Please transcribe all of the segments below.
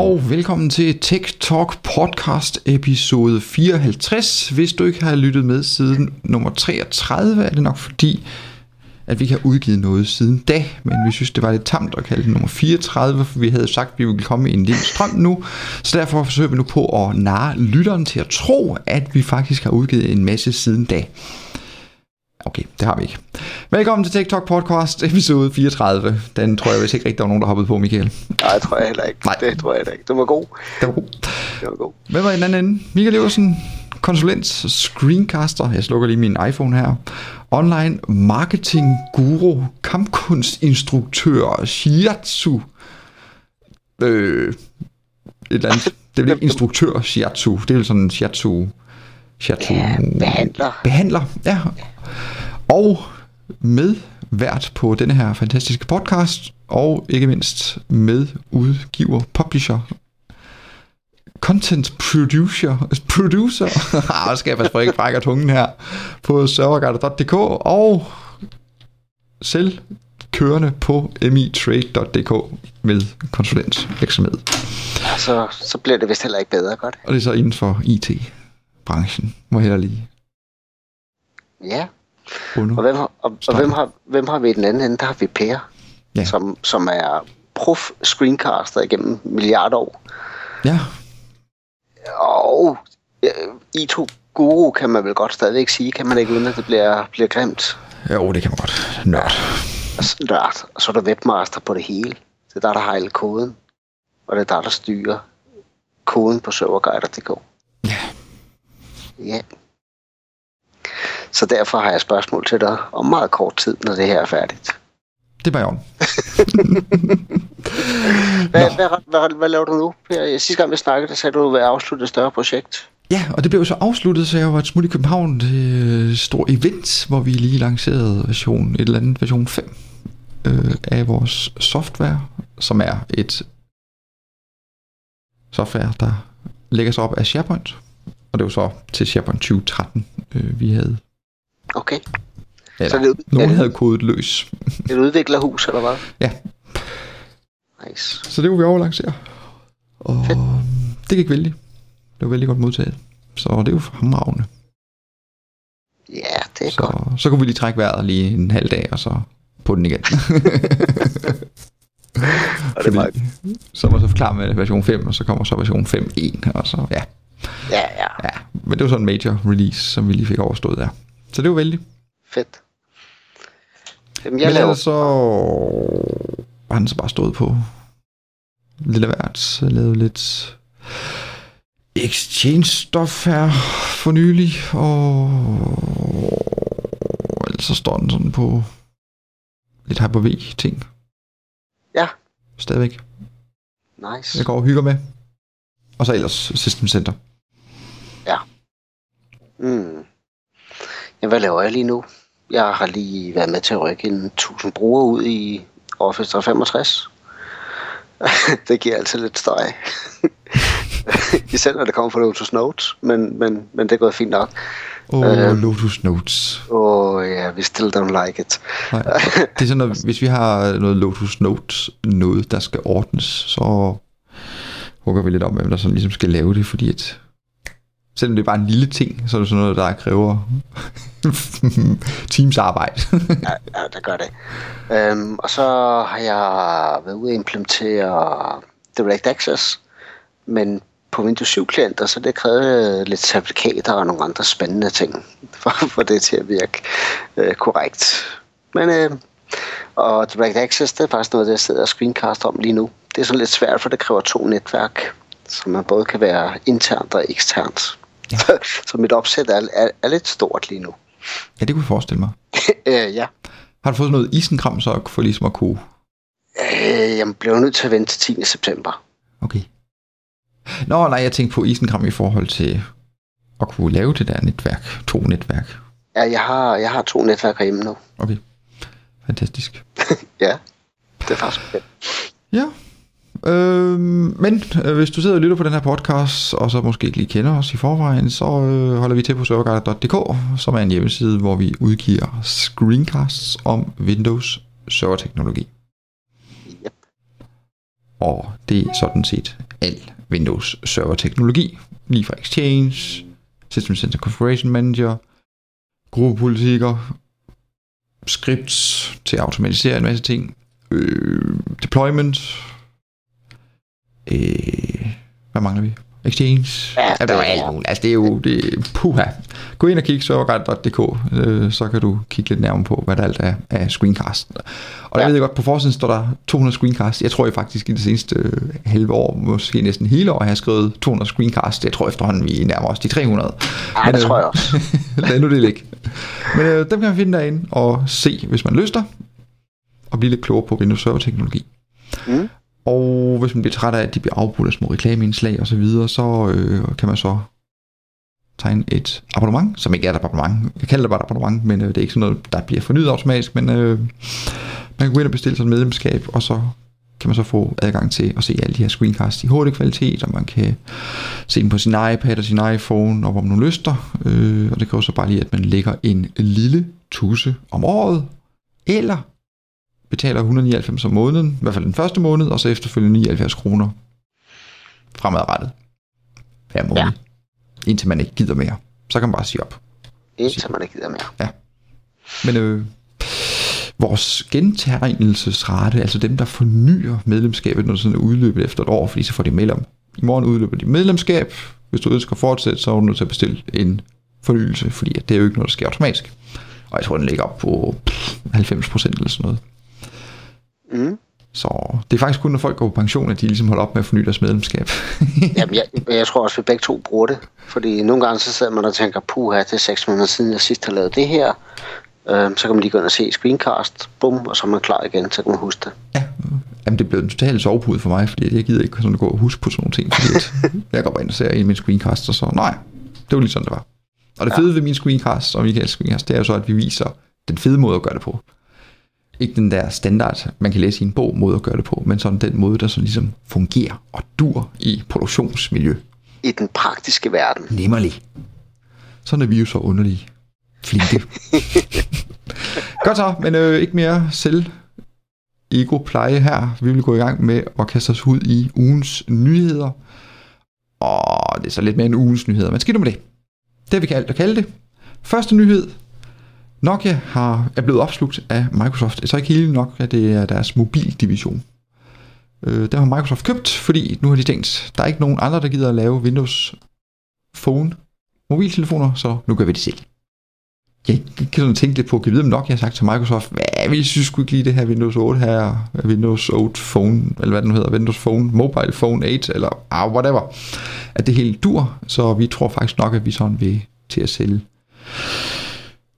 og velkommen til Tech Talk podcast episode 54. Hvis du ikke har lyttet med siden nummer 33, er det nok fordi, at vi ikke har udgivet noget siden da, men vi synes, det var lidt tamt at kalde det nummer 34, for vi havde sagt, at vi ville komme i en lille strøm nu, så derfor forsøger vi nu på at narre lytteren til at tro, at vi faktisk har udgivet en masse siden da. Okay, det har vi ikke. Velkommen til TikTok Podcast episode 34. Den tror jeg vist ikke rigtig, der var nogen, der hoppede på, Michael. Nej, det tror jeg heller ikke. Nej. Det tror jeg heller ikke. Det var god. Det var god. Det var god. Hvem var i den anden ende? Michael Leversen, konsulent, screencaster. Jeg slukker lige min iPhone her. Online marketing guru, kampkunstinstruktør, shiatsu. Øh, et eller andet. Det er vel ikke instruktør, shiatsu. Det er vel sådan shiatsu. Shiatsu. Ja, behandler. Behandler, ja. Og med vært på denne her fantastiske podcast, og ikke mindst med udgiver, publisher, content producer, producer, ah, skal jeg passe på ikke brækker tungen her, på serverguide.dk, og selv kørende på mitrade.dk med konsulentvirksomhed. Så, så bliver det vist heller ikke bedre, godt. Og det er så inden for IT-branchen, må jeg hellere lige Ja. under. Og hvem har, og, og hvem har, hvem har vi i den anden ende? Der har vi Per, Ja. som, som er prof screencaster igennem milliarder år. Ja, Og ja, I2 guru kan man vel godt stadigvæk sige, kan man ikke, uden at det bliver, bliver grimt. jo, det kan man godt. Nørd. Og så, nørd. og så er der webmaster på det hele. Det er der, der har hele koden. Og det er der, der styrer koden på serverguider.dk. Ja. Så derfor har jeg spørgsmål til dig om meget kort tid, når det her er færdigt. Det var jeg om. Hvad, hvad, hvad, hvad laver du nu? Sidste gang vi snakkede, der sagde du, at du ville afslutte et større projekt. Ja, og det blev så afsluttet, så jeg var et smut i København til et stort event, hvor vi lige lancerede version, et eller andet version 5 øh, af vores software, som er et software, der lægger sig op af SharePoint. Og det var så til SharePoint 2013, øh, vi havde. Okay. Eller, det er- nogen er- havde kodet løs. Et udviklerhus, eller hvad? Ja. Nice. Så det kunne vi overlancere. Og Fedt. det gik vældig. Det var vældig godt modtaget. Så det jo fremragende. Ja, det er godt. Så, så kunne vi lige trække vejret lige en halv dag, og så på den igen. Og det er meget... så var så klar med version 5, og så kommer så version 5.1, og så ja. Ja, ja. ja. Men det var sådan en major release, som vi lige fik overstået der. Så det var vældig. Fedt. Jamen, Men jeg laver... ellers så var han så bare stået på lidt af hvert. Så lavede lidt exchange stof her for nylig, og ellers så står den sådan på lidt Hyper-V ting. Ja. Stadigvæk. Nice. Jeg går og hygger med. Og så ellers System Center. Mm. Ja, hvad laver jeg lige nu? Jeg har lige været med til at rykke en 1000 brugere ud i Office 365. det giver altid lidt støj. Især når det kommer fra Lotus Notes, men, men, men det er gået fint nok. Og Øh. Lotus Notes. Åh oh, ja, yeah, we still don't like it. Nej. Det er sådan, at hvis vi har noget Lotus Notes, noget der skal ordnes, så hugger vi lidt om, hvem der sådan ligesom skal lave det, fordi at selvom det er bare en lille ting, så er det sådan noget, der kræver teams arbejde. Ja, ja det gør det. Øhm, og så har jeg været ude at implementere Direct Access, men på Windows 7 klienter, så det krævede lidt certifikater og nogle andre spændende ting, for at få det til at virke øh, korrekt. Men, øh, og Direct Access, det er faktisk noget, jeg sidder og screencaster om lige nu. Det er sådan lidt svært, for det kræver to netværk, så man både kan være internt og eksternt. Ja. Så mit opsæt er, er, er lidt stort lige nu. ja, det kunne jeg forestille mig. øh, ja. Har du fået noget isenkram så for ligesom at kunne... Øh, jeg blev nødt til at vente til 10. september. Okay. Nå, nej, jeg tænkte på isenkram i forhold til at kunne lave det der netværk. To netværk. Ja, jeg har, jeg har to netværk hjemme nu. Okay. Fantastisk. Ja, det er faktisk fedt. Ja. Øh, men øh, hvis du sidder og lytter på den her podcast, og så måske ikke lige kender os i forvejen, så øh, holder vi til på serverguide.dk, som er en hjemmeside, hvor vi udgiver screencasts om Windows serverteknologi. Yep. Og det er sådan set al Windows Server teknologi, lige fra Exchange, System Center Configuration Manager, gruppepolitikker, scripts til at automatisere en masse ting, øh, deployment, øh, hvad mangler vi? Exchange. Ja, ja, der var alt muligt. Altså, det er jo, det, puha. Gå ind og kig serverguide.dk, øh, så kan du kigge lidt nærmere på, hvad der alt er af screencast. Og der Ja. ved jeg godt, på forsiden står der 200 screencast. Jeg tror jeg faktisk i det seneste øh, halve år, måske næsten hele år, har jeg skrevet 200 screencast. Jeg tror efterhånden, vi nærmer os de 300. Ja, Men, det øh, tror jeg også. Lad nu det ligge. Men øh, dem kan man finde derinde og se, hvis man lyster, og blive lidt klogere på Windows Server teknologi. Mm. Og hvis man bliver træt af, at de bliver afbrudt af små reklameindslag og så videre, så øh, kan man så tegne et abonnement, som ikke er et abonnement. Jeg kalder det bare et abonnement, men øh, det er ikke sådan noget, der bliver fornyet automatisk, men øh, man kan gå ind og bestille sig et medlemskab, og så kan man så få adgang til at se alle de her screencasts i HD-kvalitet, og man kan se dem på sin iPad og sin iPhone, og hvor man nu lyster. Øh, og det kræver så bare lige, at man lægger en lille tusse om året, eller betaler 199 om måneden, i hvert fald den første måned, og så efterfølgende 79 kroner fremadrettet hver måned. Ja. Ja. Indtil man ikke gider mere. Så kan man bare sige op. Indtil man ikke gider mere. Men øh, vores gentegnelsesrate, altså dem, der fornyer medlemskabet, når det sådan er udløbet efter et år, fordi så får de mail om, i morgen udløber de medlemskab. Hvis du ønsker at fortsætte, så er du nødt til at bestille en fornyelse, fordi det er jo ikke noget, der sker automatisk. Og jeg tror, den ligger op på pff, 90% eller sådan noget. Mm. Så det er faktisk kun, når folk går på pension, at de ligesom holder op med at forny deres medlemskab. Jamen, jeg, jeg tror også, at vi begge to bruger det. Fordi nogle gange så sidder man og tænker, puha, det er seks måneder siden, jeg sidst har lavet det her. Øhm, så kan man lige gå ind og se screencast, bum, og så er man klar igen, så kan man huske det. Ja, jamen det blev en total sovepude for mig, fordi jeg gider ikke sådan at gå og huske på sådan nogle ting, fordi at jeg går bare ind og ser i min screencast, og så, nej, det var lige sådan, det var. Og det fede ved min screencast og Michaels screencast, det er jo så, at vi viser den fede måde at gøre det på. Ikke den der standard, man kan læse i en bog måde at gøre det på, men sådan den måde, der sådan ligesom fungerer og dur i produktionsmiljø. I den praktiske verden. Nemmerlig. Sådan er vi jo så underlige. Flinke. Godt så, men øh, ikke mere selv ego pleje her. Vi vil gå i gang med at kaste os ud i ugens nyheder. Og det er så lidt mere en ugens nyheder, men skidt med det. Det har vi kaldt at kalde det. Første nyhed. Nokia har, er blevet opslugt af Microsoft. Så ikke hele Nokia, det er deres mobildivision. Øh, der har Microsoft købt, fordi nu har de tænkt, der er ikke nogen andre, der gider at lave Windows Phone mobiltelefoner, så nu gør vi det selv. Jeg kan sådan tænke lidt på, kan jeg vide, om Nokia har sagt til Microsoft, hvad, vi synes sgu ikke lige det her Windows 8 her, Windows 8 Phone, eller hvad den nu hedder, Windows Phone, Mobile Phone 8, eller ah, whatever, at det hele dur, så vi tror faktisk nok, at vi sådan vil til at sælge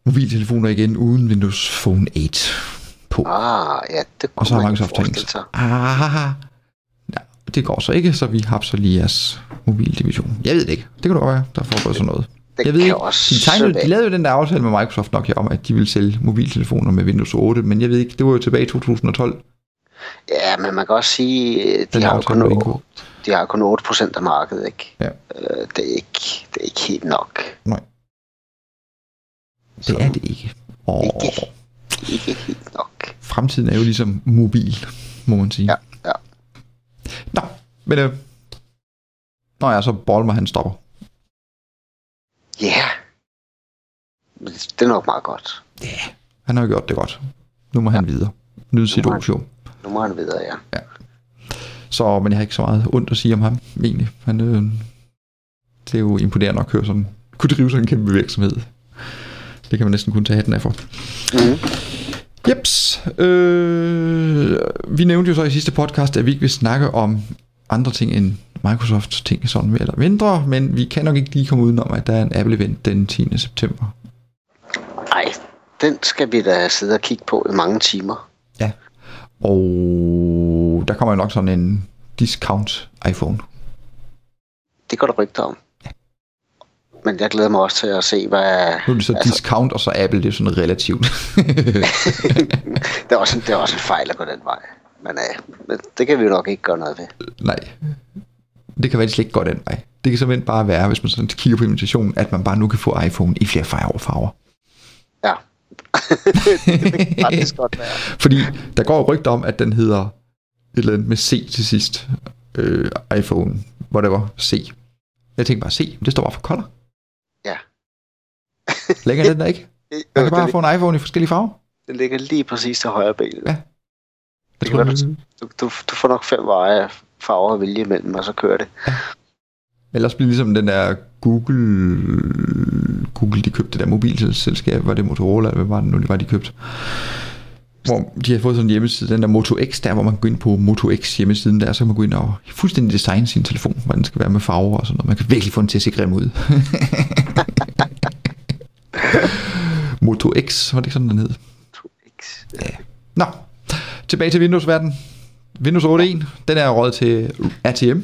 mobiltelefoner igen uden Windows Phone 8 på. Ah, ja, det Og så kunne har Microsoft tænkt, ah, ja, det går så ikke, så vi har så lige jeres mobildivision. Jeg ved det ikke. Det kan du godt være, der foregår sådan noget. Det jeg ved ikke, de, tegnede, de lavede jo den der aftale med Microsoft Nokia om, at de ville sælge mobiltelefoner med Windows 8, men jeg ved ikke, det var jo tilbage i 2012, Ja, men man kan også sige, øh, de den har, jo kun, de har kun 8% af markedet, ikke? Ja. Øh, det, er ikke, det er ikke helt nok. Nej, det er det ikke. Og Ikke. Ikke helt nok. fremtiden er jo ligesom mobil, må man sige. Ja, ja. Nå, men øh, Nå ja, så Bolmer han stopper. Ja. Yeah. Det er nok meget godt. Han har jo gjort det godt. Nu må han videre. Nyde sit otium. Nu må han videre, ja. Så, men jeg har ikke så meget ondt at sige om ham, egentlig. Han, øh, det er jo imponerende at køre sådan, kunne drive sådan en kæmpe virksomhed. Det kan man næsten kun tage hatten af for. Mm. Jeps. Øh, vi nævnte jo så i sidste podcast, at vi ikke vil snakke om andre ting end Microsoft ting, sådan mere eller mindre, men vi kan nok ikke lige komme udenom, at der er en Apple-event den 10. september. Ej, den skal vi da sidde og kigge på i mange timer. Ja. Og der kommer jo nok sådan en discount iPhone. Det går der rygter om. Men jeg glæder mig også til at se, hvad... Nu er det så altså, discount, og så Apple, det er sådan relativt. det, er også en, det er også en fejl at gå den vej. Men, øh, det kan vi jo nok ikke gøre noget ved. Nej. Det kan være, det slet ikke går den vej. Det kan simpelthen bare være, hvis man sådan kigger på invitationen, at man bare nu kan få iPhone i flere farver. farver. Ja. det kan faktisk godt være. Fordi der går rygter om, at den hedder eller andet med C til sidst. Øh, iPhone, whatever, C. Jeg tænkte bare C, det står bare for color. Ja. Længere den der ikke? Man kan bare få en iPhone i forskellige farver. Den ligger lige præcis til højre ben. Ja. Jeg tror, Du, du, du får nok fem veje farver at vælge imellem, og så kører det. Ellers bliver ligesom den der Google, Google de købte det der mobilselskab, var det Motorola, eller hvad var det nu, det var de købte? Hvor de har fået sådan en hjemmeside, den der Moto X der, hvor man kan gå ind på Moto X hjemmesiden der, så kan man gå ind og fuldstændig designe sin telefon, hvordan den skal være med farver og sådan noget. Man kan virkelig få den til at se grim ud. Moto X, var det ikke sådan, den hed? 2X. Ja. Nå, tilbage til Windows-verden. Windows 8.1, den er råd til RTM.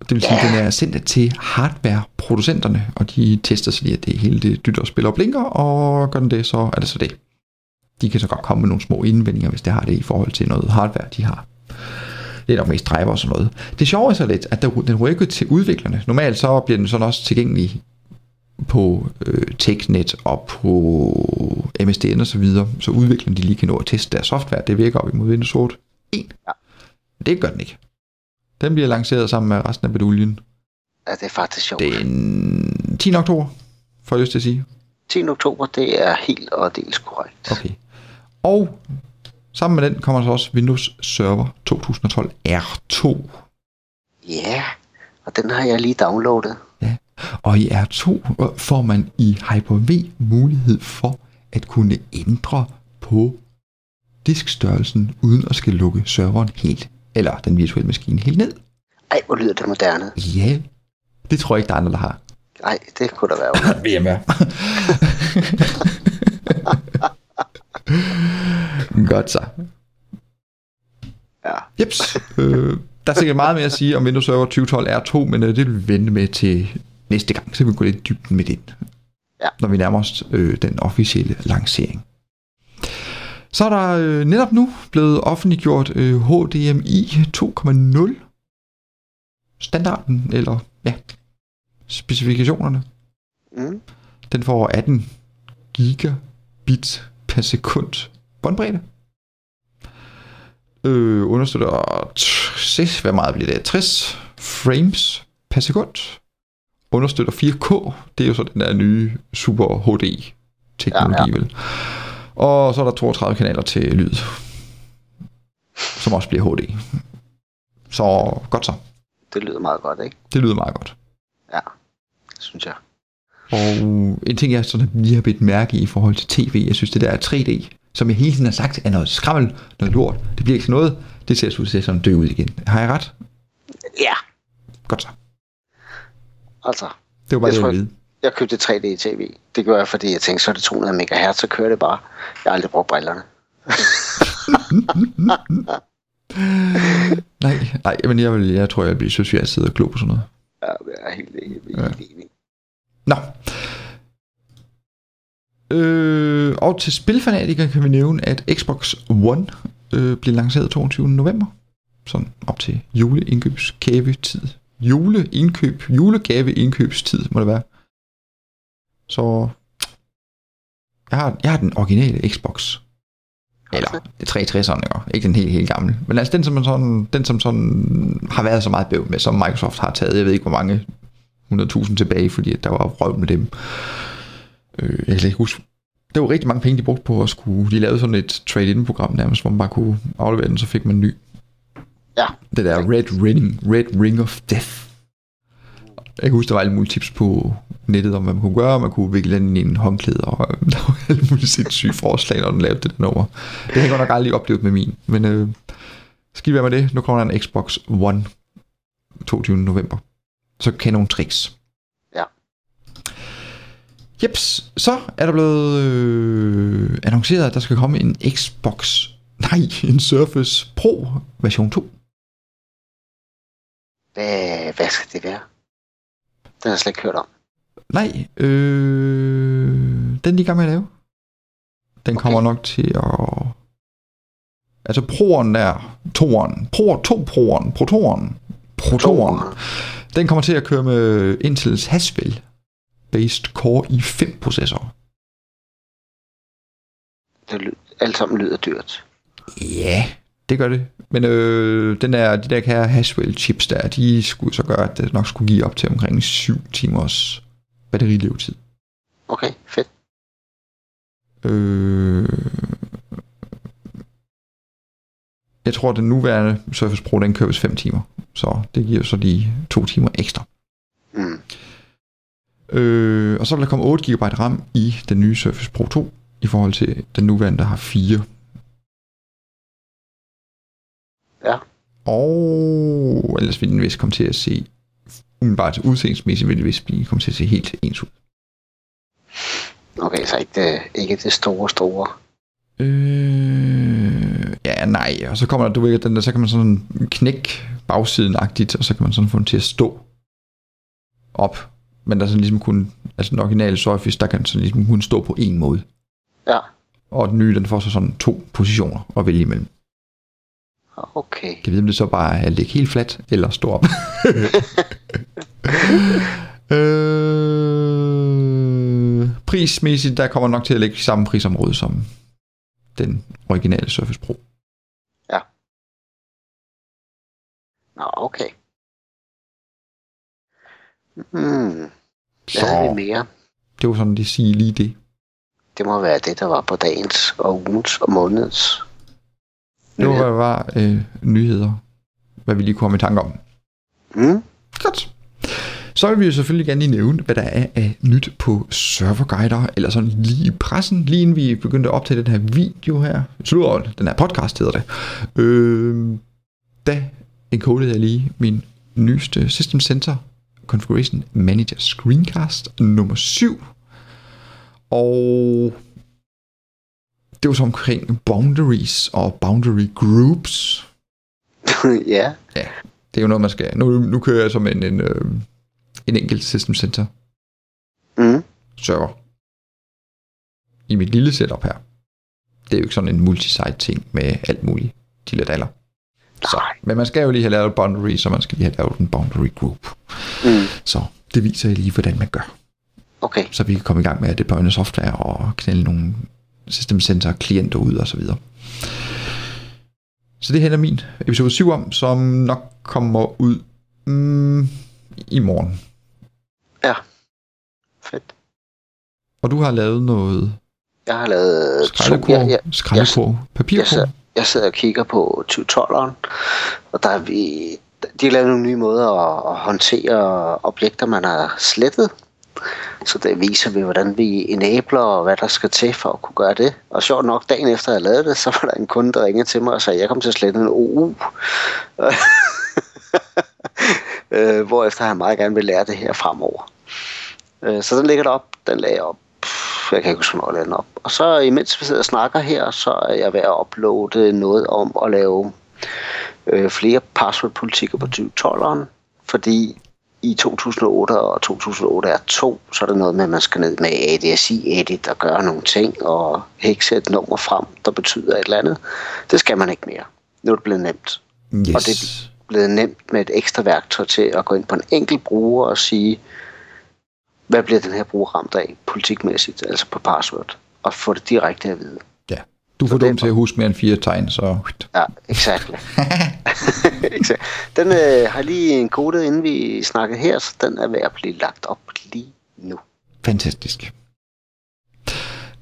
Det vil sige, at den er sendt til hardware-producenterne, og de tester så lige, at det hele det dytter og spiller og blinker, og gør den det, så er det så det. De kan så godt komme med nogle små indvendinger, hvis det har det i forhold til noget hardware, de har. Det er nok mest driver og sådan noget. Det sjove er så lidt, at den rykker til udviklerne. Normalt så bliver den sådan også tilgængelig på øh, TechNet og på MSDN og så videre, så udviklerne de lige kan nå at teste deres software. Det virker op imod Windows 8 1. Ja. Det gør den ikke. Den bliver lanceret sammen med resten af beduljen Ja, det er faktisk sjovt. den 10. oktober, får jeg lyst til at sige. 10. oktober, det er helt og dels korrekt. Okay. Og sammen med den kommer så også Windows Server 2012 R2. Ja, og den har jeg lige downloadet. Og i R2 øh, får man i Hyper-V mulighed for at kunne ændre på diskstørrelsen, uden at skal lukke serveren helt, eller den virtuelle maskine helt ned. Ej, hvor lyder det moderne. Ja, det tror jeg ikke, der er andre, der har. Ej, det kunne da være. VMware. Godt så. Ja. Jeps. Øh, der er sikkert meget mere at sige om Windows Server 2012 R2, men øh, det vil vi vente med til næste gang, så vi går lidt i dybden med det. Ja. Når vi nærmer os øh, den officielle lancering. Så er der øh, netop nu blevet offentliggjort øh, HDMI 2.0 standarden, eller ja, specifikationerne. Mm. Den får 18 gigabit per sekund båndbredde. Øh, understøtter, t- se, hvad meget bliver det? 60 frames per sekund. Understøtter 4K. Det er jo så den der nye Super HD teknologi, ja, ja. vel. Og så er der 32 kanaler til lyd. Som også bliver HD. Så godt så. Det lyder meget godt, ikke? Det lyder meget godt. Ja, det synes jeg. Og en ting, jeg sådan lige har bedt mærke i i forhold til tv, jeg synes, det der er 3D, som jeg hele tiden har sagt, er noget skrammel, noget lort. Det bliver ikke sådan noget. Det ser ud til at sådan dø ud igen. Har jeg ret? Ja, Godt så. Altså. Det var bare Jeg det, jeg tror-. Jeg købte 3D-tv. Det gjorde jeg, fordi jeg tænkte, så er det 200 MHz, så kører det bare. Jeg har aldrig brugt brillerne. Nej, nej, men jeg, vil, jeg tror, jeg bliver synes, jeg sidder og glo på sådan noget. Ja, jeg er helt, helt, helt Ja. enig. Nå. Øh, og til spilfanatikere kan vi nævne, at Xbox One øh, bliver lanceret 22. november. Sådan op til juleindkøbskævetid. Juleindkøb, julegaveindkøbstid må det være. Så jeg har, jeg har den originale Xbox. Eller det er 360'eren, ikke? ikke den helt, helt gamle. Men altså den, som, sådan, den, som sådan har været så meget bøv med, som Microsoft har taget, jeg ved ikke hvor mange 100.000 tilbage, fordi at der var røv med dem. Øh, jeg kan ikke huske. Det var rigtig mange penge, de brugte på at skulle... De lavede sådan et trade-in-program nærmest, hvor man bare kunne aflevere den, så fik man en ny. Ja. Det der Red Ring, Red Ring of Death. Jeg kan huske, der var alle mulige tips på nettet om, hvad man kunne gøre. Man kunne vikle den i en håndklæde, og øh, der var alle mulige sindssyge forslag, når den lavede det der nummer. Det har jeg godt nok aldrig oplevet med min. Men øh, skal I være med det? Nu kommer der en Xbox One 22. november. Så kan nogle tricks. Ja. Jeps, så er der blevet øh, annonceret, at der skal komme en Xbox, nej, en Surface Pro version 2. Hvad, hvad skal det være? Den har jeg slet ikke hørt om. Nej, øh, den er de i gang med at lave. Den Okay. kommer nok til at... Altså proeren der, toeren, pro, to proeren, protoren, protoren, den kommer til at køre med Intels Haswell based Core i5 processor. Det ly- alt sammen lyder dyrt. Ja, Det gør det. Men øh, den der, de der kære Haswell chips der, de skulle så gøre, at det nok skulle give op til omkring 7 timers batterilevetid. Okay, fedt. Øh, jeg tror, at den nuværende Surface Pro, den købes 5 timer. Så det giver så de 2 timer ekstra. Mm. Øh, og så vil der komme 8 GB RAM i den nye Surface Pro 2, i forhold til den nuværende, der har 4. Og ellers vil den vist komme til at se, umiddelbart udseendsmæssigt vil det vist blive, komme til at se helt ens ud. Okay, så ikke det, ikke det store, store. Øh, ja, nej, og så kommer der, du ved, den der, så kan man sådan knække bagsiden-agtigt, og så kan man sådan få den til at stå op. Men der er sådan ligesom kun, altså den originale Surface, der kan sådan ligesom kun stå på en måde. Ja, Og den nye, den får så sådan to positioner at vælge imellem. Okay. Kan vi vide, om det så bare er ligge helt fladt, eller stå op? øh, prismæssigt, der kommer nok til at ligge samme prisområde som den originale Surface Pro. Nå, okay. Hvad Så havde vi mere? det var sådan, de siger lige det. Det må være det, der var på dagens og ugens og månedens. Det var, der var øh, nyheder, hvad vi lige kunne komme i tanke om. Mm? Godt. Så vil vi jo selvfølgelig gerne lige nævne, hvad der er af nyt på serverguider, eller sådan lige i pressen, lige inden vi begyndte at optage den her video her. Slutter, den her podcast hedder det. Øh, da encodede jeg lige min nyeste System Center Configuration Manager Screencast nummer 7. Og det var så omkring boundaries og boundary groups. ja, Det er jo noget, man skal... Nu, nu kører jeg som en, en, øh, en enkelt System Center mm. server i mit lille setup her. Det er jo ikke sådan en multisite ting med alt muligt dilledaller. Så, Nej. men man skal jo lige have lavet boundary, så man skal lige have lavet en boundary group. Mm. Så det viser jeg lige, hvordan man gør. Okay, Så vi kan komme i gang med at deploye software og knælde nogle System Center klienter ud og så videre. Så det handler min episode 7 om, som nok kommer ud mm, i morgen. ja. Fedt. Og du har lavet noget Jeg har lavet to. skraldekurv, Jeg, jeg, skraldekurv, jeg, sidder, jeg sidder og kigger på 2012'eren, og der er vi, de har lavet nogle nye måder at, at håndtere objekter, man har slettet. Så det viser vi, hvordan vi enabler, og hvad der skal til for at kunne gøre det. Og sjovt nok, dagen efter jeg lavede det, så var der en kunde, der ringede til mig og sagde, at jeg kom til at slette en OU. øh, hvorefter han meget gerne vil lære det her fremover. Øh, så den ligger der op, den lagde op. Jeg kan ikke huske, hvornår den op. Og så imens vi sidder og snakker her, så er jeg ved at uploade noget om at lave øh, flere passwordpolitikker på 2012'eren. Fordi i 2008 og 2008 er to, så er der noget med, at man skal ned med ADSI edit og gøre nogle ting og hekse et nummer frem, der betyder et eller andet. Det skal man ikke mere. Nu er det blevet nemt Yes. og det- blevet nemt med et ekstra værktøj til at gå ind på en enkelt bruger og sige, hvad bliver den her bruger ramt af politikmæssigt, altså på password, og få det direkte at vide. Du er for dum til at huske mere end fire tegn, så... Ja, exakt. Exakt. Den øh, har lige en kode, inden vi snakkede her, så den er ved at blive lagt op lige nu. Fantastisk.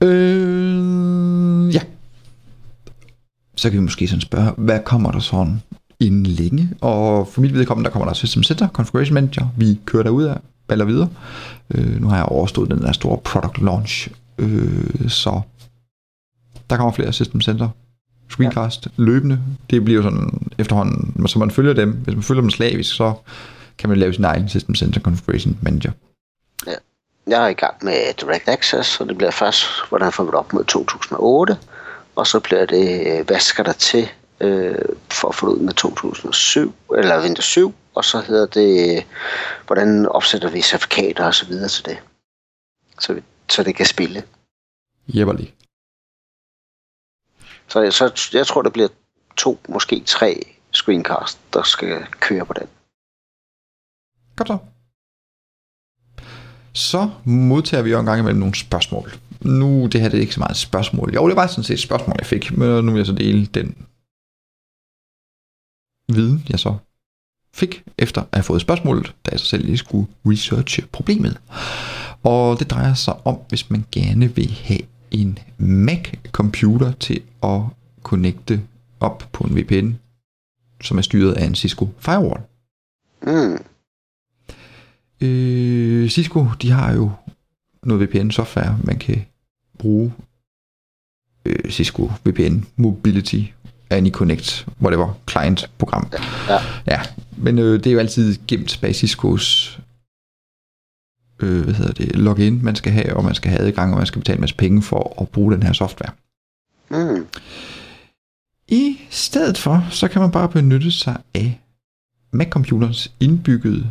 Øh, ja. Så kan vi måske sådan spørge, hvad kommer der sådan inden længe? Og for mit vedkommende, der kommer der System Center, Configuration Manager. Vi kører derud af, baller videre. Øh, nu har jeg overstået den der store product launch, øh, så der kommer flere System Center screencast ja. løbende. Det bliver sådan efterhånden, så man følger dem. Hvis man følger dem slavisk, så kan man lave sin egen System Center Configuration Manager. Jeg er i gang med Direct Access, og det bliver først, hvordan får vi det op mod 2008, og så bliver det, øh, hvad skal der til øh, for at få det ud med 2007, eller Windows 7, og så hedder det, hvordan opsætter vi certifikater og så videre til det, så, vi, så det kan spille. Jævnlig. Så, så jeg tror, det bliver to, måske tre screencast, der skal køre på den. Godt så. Så modtager vi jo en gang imellem nogle spørgsmål. Nu, det her det er ikke så meget et spørgsmål. Jo, det var sådan set et spørgsmål, jeg fik, men nu vil jeg så dele den viden, jeg så fik efter at have fået spørgsmålet, da jeg så selv lige skulle researche problemet. Og det drejer sig om, hvis man gerne vil have en Mac-computer til at connecte op på en VPN, som er styret af en Cisco Firewall. Mm. Øh, Cisco, de har jo noget VPN-software, man kan bruge. Øh, Cisco VPN Mobility AnyConnect, whatever, client-program. Ja. Ja, men øh, det er jo altid gemt bag Ciscos øh, hvad hedder det, login, man skal have, og man skal have adgang, og man skal betale en masse penge for at bruge den her software. Mm. I stedet for, så kan man bare benytte sig af Mac-computerens indbyggede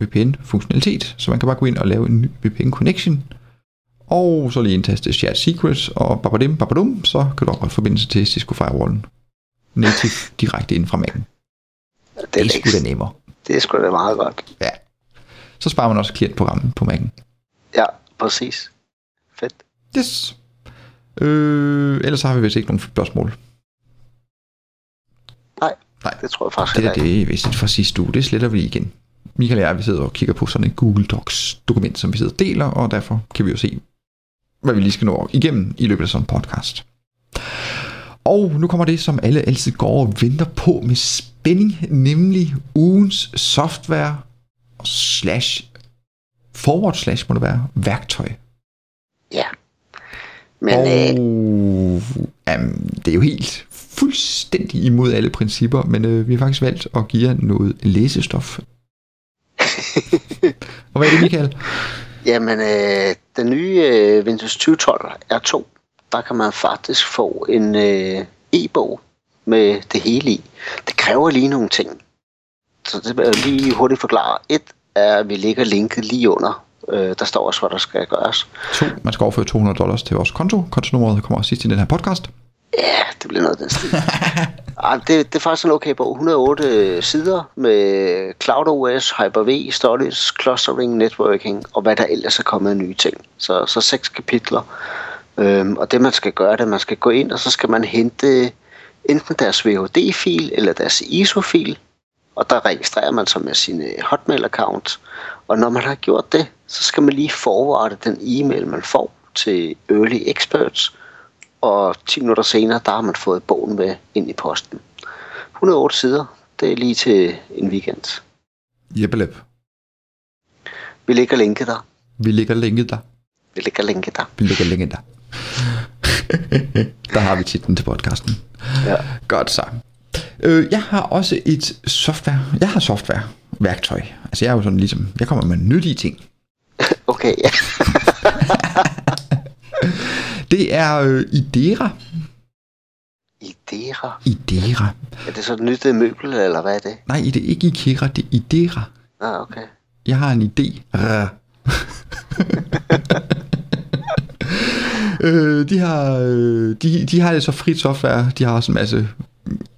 VPN-funktionalitet, så man kan bare gå ind og lave en ny VPN-connection, og så lige indtaste shared secrets, og babadim, babadum, så kan du oprette forbindelse til Cisco Firewallen. Native direkte ind fra Mac'en. Det, Det er er sgu da nemmere. det er sgu da meget godt. Ja. Så sparer man også klientprogrammet på Mac'en. Ja, præcis. Fedt. Yes. Øh, ellers har vi vist ikke nogen spørgsmål. Nej, Nej. det tror jeg faktisk Det der, ikke. det er vist fra sidste uge. Det sletter vi igen. Michael og jeg, vi sidder og kigger på sådan et Google Docs dokument, som vi sidder og deler, og derfor kan vi jo se, hvad vi lige skal nå igennem i løbet af sådan en podcast. Og nu kommer det, som alle altid går og venter på med spænding, nemlig ugens software slash forward slash må det være, værktøj. Ja. Men og, øh, jamen, det er jo helt fuldstændig imod alle principper, men øh, vi har faktisk valgt at give jer noget læsestof. og hvad er det, Michael? jamen, øh, den nye øh, Windows 2012 R2, der kan man faktisk få en øh, e-bog med det hele i. Det kræver lige nogle ting. Så det vil jeg lige hurtigt forklare. Et er, at vi lægger linket lige under. Øh, der står også, hvad der skal gøres. To, man skal overføre 200 dollars til vores konto. Kontonummeret kommer også sidst i den her podcast. Ja, det bliver noget af den stil. Ej, det, det er faktisk en okay bog. 108 sider med CloudOS, Hyper-V, Storage, Clustering, Networking og hvad der ellers er kommet af nye ting. Så, så seks kapitler. Øhm, og det man skal gøre, det er, at man skal gå ind, og så skal man hente enten deres VHD-fil eller deres ISO-fil. Og der registrerer man sig med sin øh, Hotmail-account. Og når man har gjort det, så skal man lige forvarde den e-mail, man får til Early Experts. Og 10 minutter senere, der har man fået bogen med ind i posten. 108 sider, det er lige til en weekend. Jeppelep. Vi lægger linket der. Vi lægger linket der. Vi lægger linket der. Vi lægger linket der. der har vi titlen til podcasten. Ja. Godt så. Øh, jeg har også et software. Jeg har software værktøj. Altså jeg er jo sådan ligesom, jeg kommer med nyttige ting. Okay, ja. Det er øh, Idera. Idera. Idera. Er det så et nyt øh, møbel, eller hvad er det? Nej, det er ikke Ikera, det er Idera. Ah, okay. Jeg har en idé. øh, de, har, øh, de, de har det så frit software. De har også en masse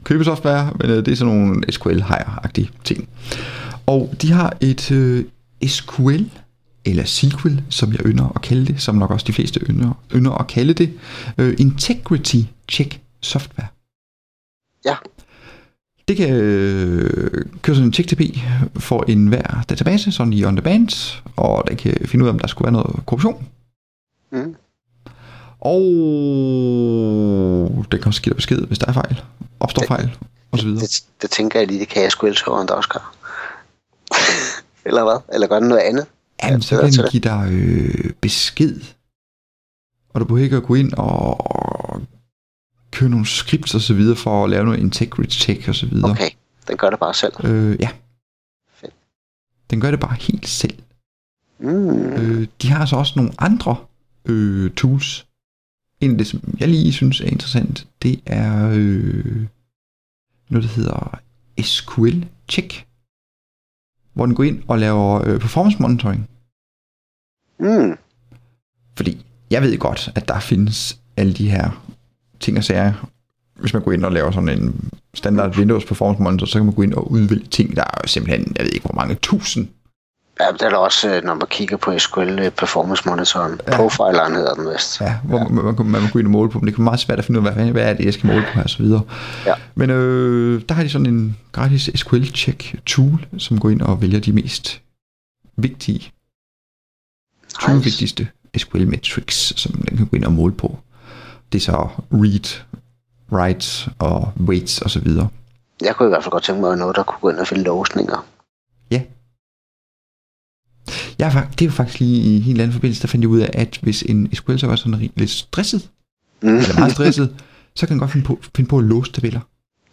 købesoftware, men øh, det er sådan nogle SQL-hire-agtige ting. Og de har et øh, SQL, eller SQL, som jeg ynder at kalde det, som nok også de fleste ynder, ynder at kalde det, øh, Integrity Check Software. Ja. Det kan øh, køre sådan en TXTP for enhver database, sådan i on demand, og den kan finde ud af, om der skulle være noget korruption. Mm. Og den kan også give dig besked, hvis der er fejl, opstår Det- fejl, og så videre. Det, det tænker jeg lige, det kan SQL-serveren der også gøre. eller hvad? Eller gør den noget andet? Jamen, så kan den det. give dig øh, besked. Og du behøver ikke at gå ind og, og køre nogle scripts og så videre for at lave noget integrity check og så videre. Okay, den gør det bare selv. Øh, ja. Fedt. Den gør det bare helt selv. Mm. Øh, de har så også nogle andre øh, tools. En af det, som jeg lige synes er interessant, det er øh, noget, der hedder SQL Check. Hvor den går ind og laver øh, performance monitoring. Mm. Fordi jeg ved godt, at der findes alle de her ting og sager. Hvis man går ind og laver sådan en standard Windows Performance Monitor, så kan man gå ind og udvælge ting, der er simpelthen, jeg ved ikke hvor mange tusind Ja, det er der også, øh, når man kigger på SQL øh, Performance Monitoren. Ja. Profileren hedder den vist. Ja, hvor ja. Man, man, man, man gå ind og måle på dem. Det kan være meget svært at finde ud af, hvad, hvad er det, jeg skal måle på her, og så videre. Ja. Men øh, der har de sådan en gratis SQL check tool, som går ind og vælger de mest vigtige, 20 Nice. vigtigste SQL metrics, som den kan gå ind og måle på. Det er så read, write og weights og så videre. Jeg kunne i hvert fald godt tænke mig noget, der kunne gå ind og finde låsninger. Ja. Jeg fak- det er jo faktisk lige i en helt anden forbindelse, der fandt jeg ud af, at hvis en SQL server er sådan lidt stresset, Mm. eller meget stresset, så kan den godt finde på, finde på at låse tabeller.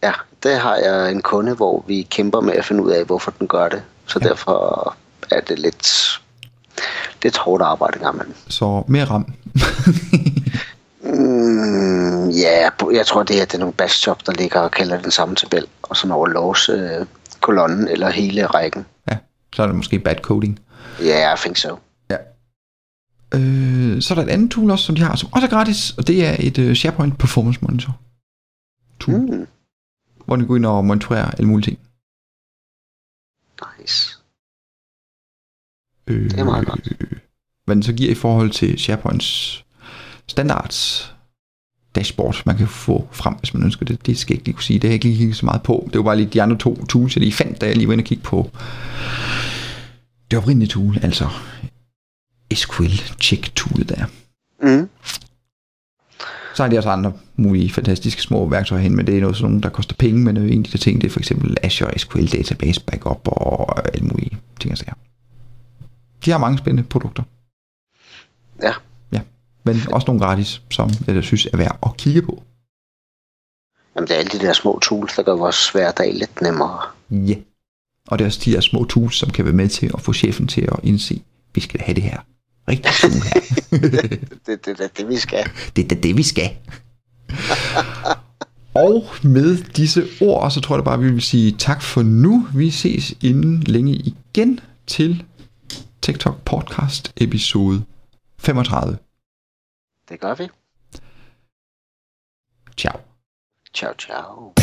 Ja, det har jeg en kunde, hvor vi kæmper med at finde ud af, hvorfor den gør det. Så Ja. derfor er det lidt, lidt hårdt arbejde engang imellem. Så mere ram. Mm, ja, jeg tror det er, det er nogle bash der ligger og kalder den samme tabel, og så når at låse øh, kolonnen eller hele rækken. ja, så er det måske bad coding. Ja, yeah, I think so. Ja. Øh, så er der et andet tool også, som de har, som også er gratis, og det er et uh, SharePoint Performance Monitor tool, mm. Hvor den går ind og monitorerer alle mulige ting. nice. Øh, Det er meget godt. Hvad den så giver i forhold til SharePoints standards dashboard, man kan få frem, hvis man ønsker det. Det skal jeg ikke lige kunne sige. Det har jeg ikke lige kigget så meget på. Det var bare lige de andre to tools, jeg lige fandt, da jeg lige var inde og kigge på det oprindelige tool, altså SQL check tool der. Mm. Så har de også andre mulige fantastiske små værktøjer hen, men det er noget sådan nogle, der koster penge, men en af de ting, det er for eksempel Azure SQL Database Backup og alle mulige ting og sager. De har mange spændende produkter. Ja. Ja, men også nogle gratis, som jeg synes er værd at kigge på. Jamen, det er alle de der små tools, der gør vores hverdag lidt nemmere. Ja. Og det er også de her små tools, som kan være med til at få chefen til at indse, vi skal have det her. Rigtig tool her. Det, det, det det, vi skal. Det er da det, vi skal. Og med disse ord, så tror jeg bare, vi vil sige tak for nu. Vi ses inden længe igen til TikTok podcast episode 35. Det gør vi. Ciao. Ciao, ciao.